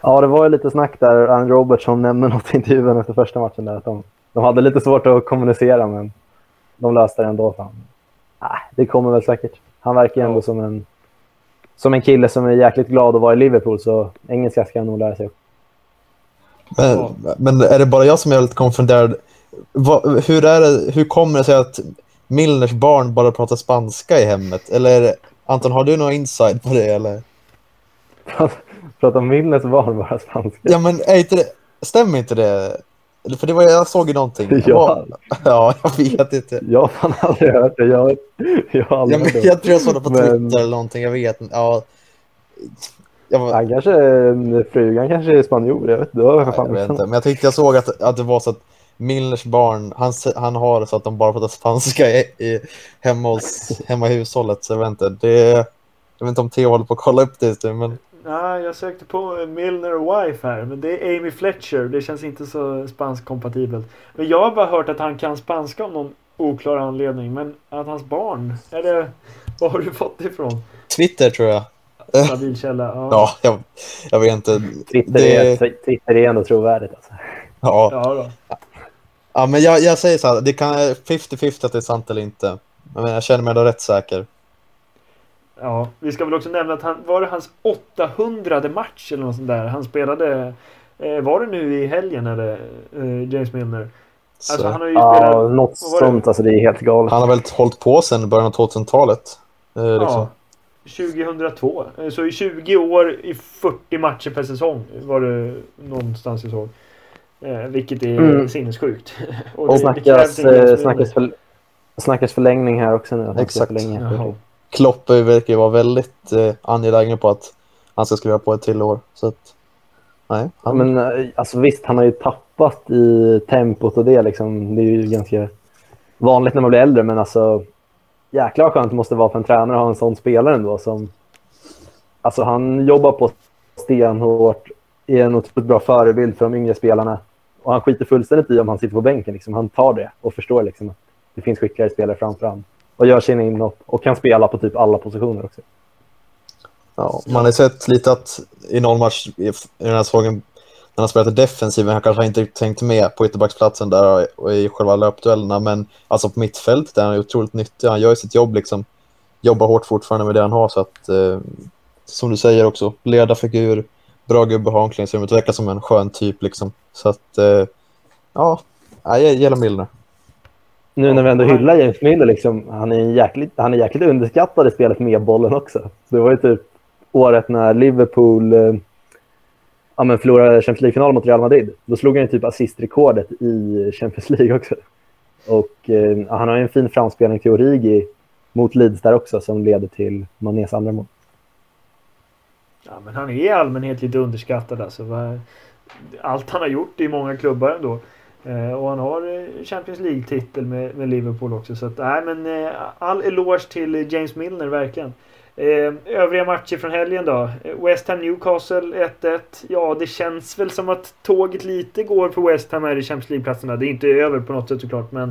Ja, det var ju lite snack där. Ann Robertson nämnde något i intervjun efter första matchen där att de, de hade lite svårt att kommunicera, men de löste det ändå. Fan. Nej, det kommer väl säkert. Han verkar ändå Ja. som en, som en kille som är jäkligt glad att vara i Liverpool, så engelska ska han nog lära sig. Men, Ja. men är det bara jag som är lite konfunderad? Vad, hur, är det, hur kommer det sig att Milners barn bara pratar spanska i hemmet? Eller Anton, har du någon insight på det? Eller? Prata om Milners barn bara spanska. Ja, men är inte det, stämmer inte det? För det var, jag såg ju någonting. Ja. ja, jag vet inte. Jag har fan aldrig hört det. Jag, jag har aldrig men hört det. jag tror jag såg det på Men- Twitter eller någonting. Jag vet inte. Ja. Jag, var- Han kanske, frugan kanske är spanjor. Jag vet. Det var fan jag vet inte. Men jag tyckte jag såg att, att det var så att Milners barn, han, han har det så att de bara pratar spanska i, i, hemma, hos, hemma i hushållet. Så jag vet inte. Det, jag vet inte om Theo håller på att kolla upp det just nu, men Ja, jag sökte på Milner Wife här, men det är Amy Fletcher. Det känns inte så spansk-kompatibelt. Men jag har bara hört att han kan spanska av någon oklar anledning. Men att hans barn, är det... Var har du fått det ifrån? Twitter tror jag. Stabil källa. Ja. Ja, jag, jag vet inte. Twitter, Det- är, Twitter är ändå trovärdigt. Alltså. Ja, Ja, då. ja men jag, jag säger så här. Det kan 50-50 att det är sant eller inte. Men jag känner mig ändå rätt säker. Ja, vi ska väl också nämna att han var det hans 800 match eller något sånt där. Han spelade... Eh, var det nu i helgen eller eh, James Milner? Så. Alltså han har ju Ja, spelat... något var det? sånt. Alltså, det är helt galet. Han har väl hållit på sedan början av 2000-talet. Eh, liksom. Ja, 2002. Eh, Så i 20 år i 40 matcher per säsong var det någonstans jag såg. Eh, vilket är Mm. sinnessjukt. Och det- det snackas, en James eh, snackas, för, snackas förlängning här också nu. Exakt. förlänga. Klopp verkar ju vara väldigt eh, angelägen på att han ska skriva på ett till år. Så att, nej, Ja, han, men, eh, alltså, visst, han har ju tappat i tempot och det. Liksom. Det är ju ganska vanligt när man blir äldre, men alltså jäklar vad skönt det måste vara för en tränare att ha en sån spelare ändå. Som, alltså, han jobbar på stenhårt, är en otroligt bra förebild för de yngre spelarna. Och han skiter fullständigt i om han sitter på bänken. Liksom. Han tar det och förstår liksom, att det finns skickligare spelare framför honom. Och gör sina inhopp och kan spela på typ alla positioner också. ja, man har sett lite att i någon match i, den här säsongen när han spelat i defensiven, han kanske inte tänkt med på ytterbacksplatsen där och i själva löpduellerna, men alltså på mittfältet där han är otroligt nyttig. Han gör sitt jobb liksom, jobbar hårt fortfarande med det han har så att, eh, som du säger också, ledarfigur, bra gubbe har omklädningsrummet, verkar som en skön typ liksom. Så att, eh, ja, jag gillar Milner. Nu när vi ändå hyllar James Miller, liksom, han, är jäkligt, han är jäkligt underskattad i spelet med bollen också. Det var ju typ året när Liverpool eh, ja, men förlorade Champions League-final mot Real Madrid. Då slog han ju typ assistrekordet i Champions League också. Och eh, han har ju en fin framspelning till Origi mot Leeds där också som leder till Manés andra mål. Ja, men han är i allmänhet lite underskattad alltså. Allt han har gjort i många klubbar ändå. Eh, och han har eh, Champions League-titel med, med Liverpool också. Så att, nej men eh, all eloge till James Milner verkligen. Övriga matcher från helgen då. West Ham Newcastle 1-1. Ja, det känns väl som att tåget lite går för West Ham här i Champions League-platserna. Det är inte över på något sätt såklart, men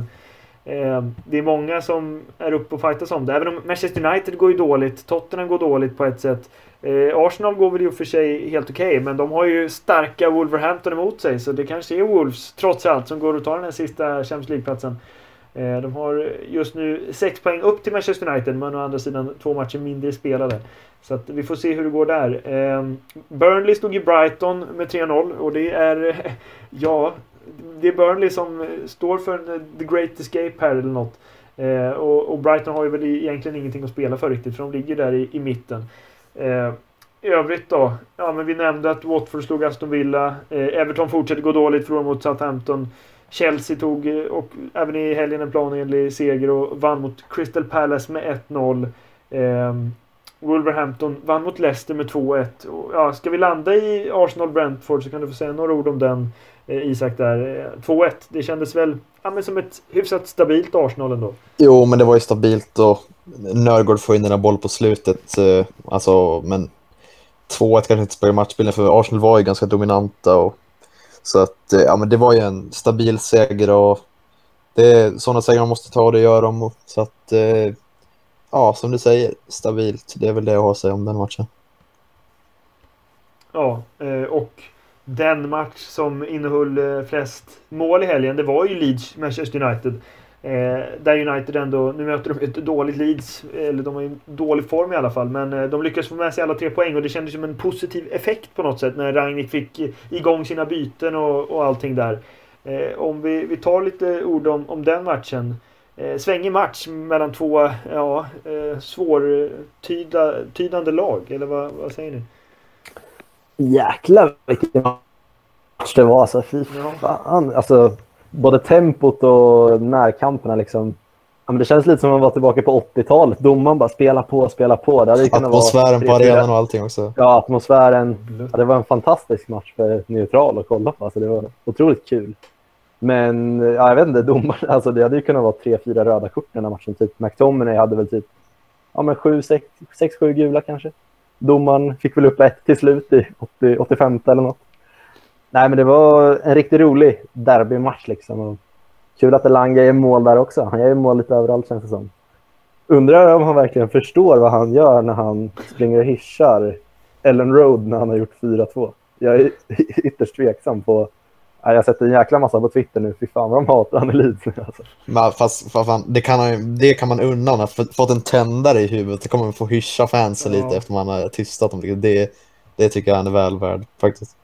eh, det är många som är uppe och fightas om det. Även om Manchester United går ju dåligt. Tottenham går dåligt på ett sätt. Eh, Arsenal går väl i och för sig helt okej, men de har ju starka Wolverhampton emot sig. Så det kanske är Wolves, trots allt, som går och tar den här sista Champions League-platsen. Eh, de har just nu sex poäng upp till Manchester United, men å andra sidan två matcher mindre spelade. Så att vi får se hur det går där. Eh, Burnley stod i Brighton med 3-0 och det är... Ja, det är Burnley som står för the great escape här eller något. Eh, och, och Brighton har ju väl egentligen ingenting att spela för riktigt, för de ligger där i, i mitten. Eh, I övrigt då? Ja, men vi nämnde att Watford slog Aston Villa. Eh, Everton fortsätter gå dåligt, förlorar mot Southampton. Chelsea tog, eh, och även i helgen, en planenlig seger och vann mot Crystal Palace med 1-0. Eh, Wolverhampton vann mot Leicester med 2-1. Och, Ja, ska vi landa i Arsenal-Brentford så kan du få säga några ord om den Isak där. Eh, 2-1, det kändes väl ja, men som ett hyfsat stabilt Arsenal ändå. Jo, men det var ju stabilt och Nörgård får in den boll på slutet. eh, Alltså, men 2-1 kanske inte spelar matchbilden för Arsenal var ju ganska dominanta. Och, så att, eh, ja, men det var ju en stabil seger och det är sådana segrar man måste ta och det gör de. Så att, eh, ja, som du säger, stabilt. Det är väl det jag har att säga om den matchen. Ja, eh, och den match som innehöll eh, flest mål i helgen, det var ju Leeds Manchester United. Eh, där United ändå, nu möter de ett dåligt Leeds, eller de har ju dålig form i alla fall, men eh, de lyckades få med sig alla tre poäng och det kändes som en positiv effekt på något sätt när Rangnick fick eh, igång sina byten och, och allting där. Eh, om vi, vi tar lite ord om, om den matchen. Eh, svängig match mellan två ja, eh, svårtydande lag, eller vad, vad säger ni? Jäklar vilken match det var. Alltså, fy fan. Alltså, både tempot och närkamperna liksom. Ja, men det känns lite som att man var tillbaka på 80-talet. Domaren bara spela på, spela på. Det Atmosfären på arenan och allting också. Ja, atmosfären. Ja, det var en fantastisk match för neutral att kolla på. Alltså, det var otroligt kul. Men ja, jag vet inte, domaren, alltså, det hade ju kunnat vara tre, fyra röda kort i den här matchen. Typ McTominay hade väl typ ja, men sju, sex, sex, sju gula kanske. Domaren fick väl upp ett till slut i 80, 85 eller något. Nej, men det var en riktigt rolig derbymatch liksom. Och kul att Elanga gör mål där också. Han gör ju mål lite överallt känns det som. Undrar om han verkligen förstår vad han gör när han springer och hyschar Ellen Road när han har gjort 4-2. Jag är ytterst tveksam på... Ja, Jag har sett en jäkla massa på Twitter nu. Fy fan vad de hatar han i Leeds nu alltså. Men fast, vad fan, det, kan han, det kan man unna. Han har fått- en tändare i huvudet. Det kommer man få hyscha fansen Ja. lite efter man har tystat dem. Det, det tycker jag han är väl värd faktiskt.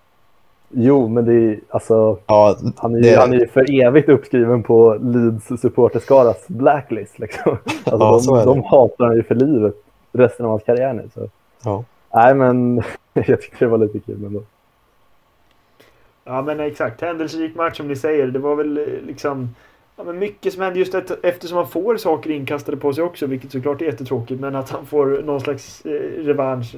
Jo, men det är alltså... Ja, Han är, det, han är för evigt uppskriven på Leeds supporterskaras blacklist. Liksom. Alltså, Ja, de, de hatar han ju för livet resten av hans karriär nu. Så. ja. Nej, men jag tyckte det var lite kul ändå. Ja men exakt, händelserik match som ni säger. Det var väl eh, liksom ja, men mycket som hände just eftersom han får saker inkastade på sig också, vilket såklart är jättetråkigt. Men att han får någon slags eh, revansch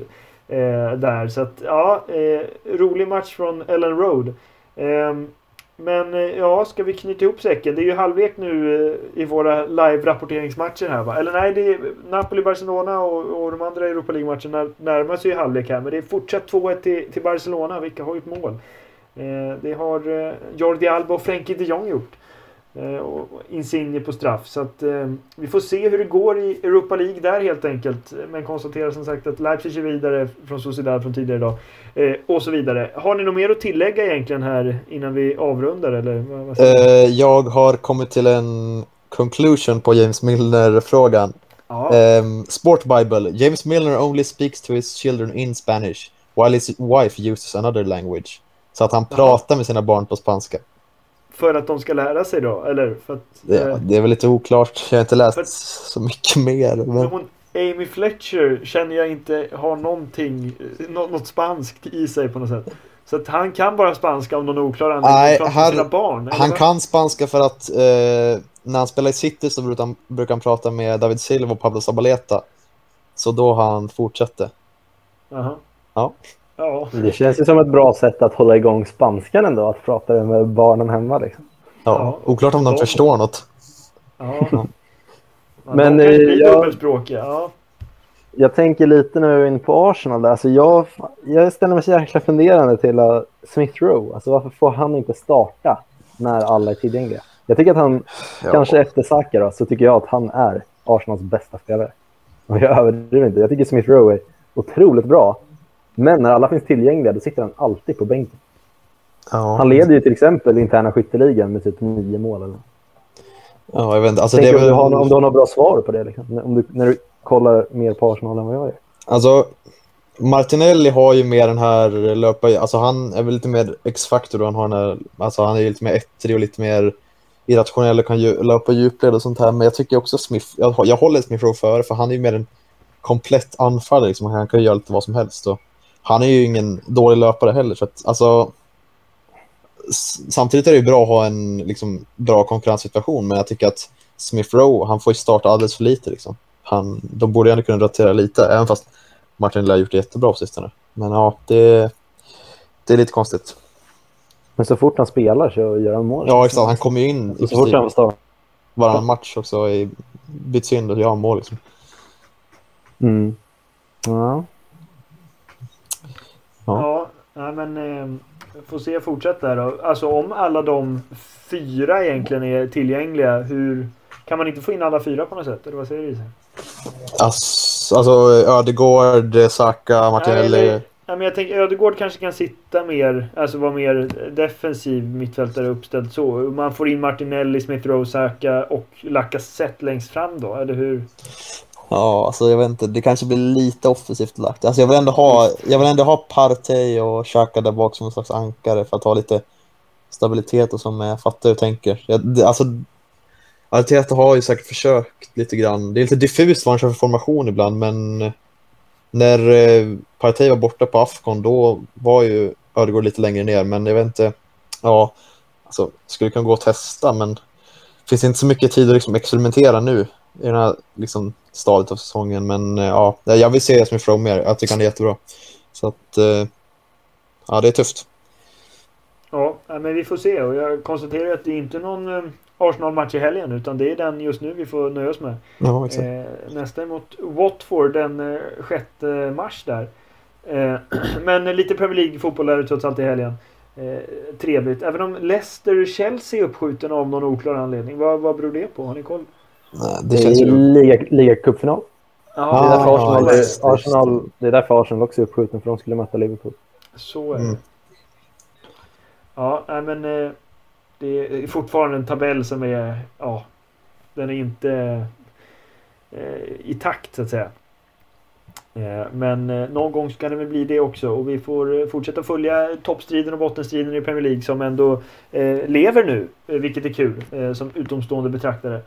eh, där. Så att ja, eh, rolig match från Ellen Road. Ehm, men eh, ja, ska vi knyta ihop säcken? Det är ju halvlek nu eh, i våra live-rapporteringsmatcher här va? Eller nej, det är Napoli-Barcelona och, och de andra Europa League-matcherna närmar sig ju halvlek här. Men det är fortsatt 2-1 till, till Barcelona. Vilka har gjort mål? Eh, det har eh, Jordi Alba och Frenkie de Jong gjort. Eh, och Insigne på straff. Så att vi får se hur det går i Europa League där helt enkelt. Men konstaterar som sagt att Leipzig är vidare från Sociedad från tidigare idag. Och så vidare. Har ni något mer att tillägga egentligen här innan vi avrundar eller? Jag har kommit till en conclusion på James Milner-frågan. ja. Um, Sport Bible. James Milner only speaks to his children in Spanish, while his wife uses another language. Så att han Jaha. pratar med sina barn på spanska. För att de ska lära sig då? Eller för att... Det, eh, det är väl lite oklart. Jag har inte läst För- så mycket mer. Men hon, Amy Fletcher känner jag inte har någonting, eh, nå- något spanskt i sig på något sätt. Så att han kan bara spanska om någon oklar anledning. Nej, han- sina barn. han kan spanska för att eh, när han spelar i City så brukar han, brukar han prata med David Silva och Pablo Zabaleta. Så då har han fortsatt Jaha. Ja. Ja. Det känns ju som ett bra sätt att hålla igång spanskan ändå. Att prata med barnen hemma. Liksom. Ja, Ja. Oklart om de Ja. förstår något. ja. ja Men, de eh, dubbelspråkiga. Ja. Jag tänker lite nu in på Arsenal. Där. Alltså jag, jag ställer mig så jäkla funderande till uh, Smith Rowe. Alltså varför får han inte starta när alla är tillgängliga? Jag tycker att han, Ja. kanske efter Saka då, så tycker jag att han är Arsenals bästa spelare. Och jag överdriver inte. Jag tycker Smith Rowe är otroligt bra. Men när alla finns tillgängliga, då sitter han alltid på bänken. Ja. Han leder ju till exempel interna skytteligan med typ nio mål. Eller. Ja, jag vet inte. Alltså, det om, du har, om du har några bra svar på det. Liksom. Om du, när du kollar mer på Arsenal än vad jag gör. Alltså, Martinelli har ju mer den här löpa... Alltså han är väl lite mer X-faktor. Han, har den här, alltså han är lite mer ettrig och lite mer irrationell och kan ju löpa djupled och sånt här. Men jag tycker också Smith... Jag, jag håller Smith Rowe före för han är ju mer en komplett anfallare. Liksom. Han kan ju göra lite vad som helst. Och han är ju ingen dålig löpare heller. Så att, alltså, samtidigt är det ju bra att ha en liksom, bra konkurrenssituation. Men jag tycker att Smith Rowe, han får ju starta alldeles för lite. Liksom. Han, de borde ju ändå kunna rotera lite, även fast Martinelli har gjort det jättebra på sistone. Men ja, det, det är lite konstigt. Men så fort han spelar så gör han mål. Ja, exakt. Han kommer ju in i Så fort han starta. varannan match också. I, byts in och gör mål liksom. Mm. Ja. Ja, nej, men eh, får se fortsätta här då. Alltså om alla de fyra egentligen är tillgängliga, hur kan man inte få in alla fyra på något sätt? Eller vad säger du? Isak? Alltså, alltså Ödegård, Saka, Martinelli. Nej, men jag tänker Ödegård kanske kan sitta mer, alltså vara mer defensiv mittfältare uppställd så. Man får in Martinelli, Smith Rowe, Saka och Lacazette längst fram då, eller hur? Ja, alltså jag vet inte. Det kanske blir lite offensivt lagt. Alltså jag vill ändå ha, jag vill ändå ha Partey och Xhaka där bak som en slags ankare för att ha lite stabilitet och som jag fattar hur jag tänker. Jag, det, alltså, Arteta har ju säkert försökt lite grann. Det är lite diffust vad han kör för formation ibland, men eh, när eh, Partey var borta på Afcon då var ju Ödegård lite längre ner, men jag vet inte. Ja, alltså skulle kunna gå och testa, men det finns inte så mycket tid att liksom experimentera nu i den här liksom, stadiet av säsongen. Men eh, ja, jag vill se Smith Rowe mer. Jag tycker han är jättebra. Så att, eh, ja, det är tufft. Ja, men vi får se. Och jag konstaterar att det är inte någon eh, Arsenal-match i helgen, utan det är den just nu vi får nöja oss med. Ja, exakt. Nästa är mot Watford den eh, 6 mars där. Men lite Premier League-fotboll är det trots allt i helgen. Trevligt. Även om Leicester-Chelsea är uppskjuten av någon oklar anledning. Vad, vad beror det på? Har ni koll? Nej, Det det känns är ju... liga, ligacupfinal. Det är därför ja, Arsenal, just det, just det. Arsenal, det är därför Arsenal också är uppskjuten, för de skulle möta Liverpool. Så är det. Mm. Ja, men eh, det är fortfarande en tabell som är, ja, den är inte eh, i takt så att säga. Eh, men någon gång ska det väl bli det också och vi får fortsätta följa toppstriden och bottenstriden i Premier League som ändå lever nu, vilket är kul som utomstående betraktare.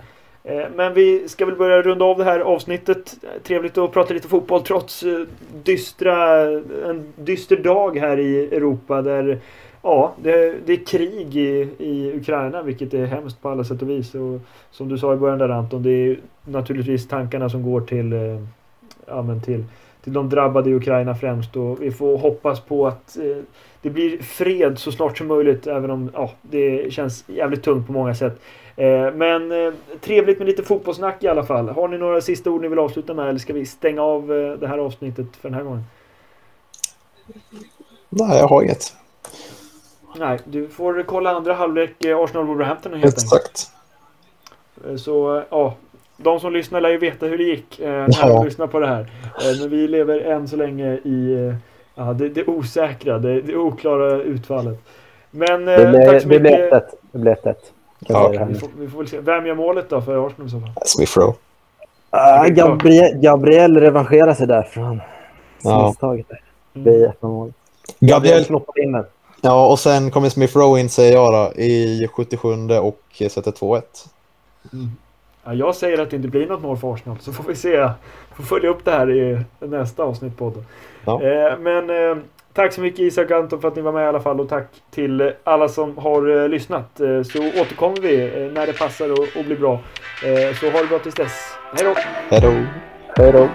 Eh, men vi ska väl börja runda av det här avsnittet. Trevligt att prata lite fotboll trots eh, dystra, en dyster dag här i Europa där Ja, det, det är krig i, i Ukraina vilket är hemskt på alla sätt och vis. Och som du sa i början där Anton, det är naturligtvis tankarna som går till, eh, ja, men till, till de drabbade i Ukraina främst. Och vi får hoppas på att eh, det blir fred så snart som möjligt även om ja, det känns jävligt tungt på många sätt. Eh, men eh, trevligt med lite fotbollssnack i alla fall. Har ni några sista ord ni vill avsluta med eller ska vi stänga av eh, det här avsnittet för den här gången? Nej, jag har inget. Nej, du får kolla andra halvlek Arsenal-Wolverhampton helt enkelt. Exakt. Så ja, de som lyssnar lär ju veta hur det gick när Ja. de lyssnar på det här. Men vi lever än så länge i ja, det, det osäkra, det, det oklara utfallet. Men eh, Det tack så mycket. 1-1. Det blev 1-1. Kan jag Ja, Vi nu. får, vi får väl se. Vem gör målet då för Arsenal i så fall? Smith Rowe. Klart. Gabriel, Gabriel revanscherar sig där från Ja. misstaget. Mm. Det är ett mål. Gabriel, knoppade in den. ja, och sen kommer Smith Rowe in, säger jag då, i 77 och sätter 2-1. Ja, jag säger att det inte blir något mål för Arsenal, så får vi se. Får följa upp det här i nästa avsnitt på podden. Ja. Eh, men eh, tack så mycket Isak och Anton för att ni var med i alla fall och tack till alla som har eh, lyssnat. Så återkommer vi eh, när det passar och, och blir bra. Eh, så ha det bra tills dess. Hej då! Hej då. Hej då.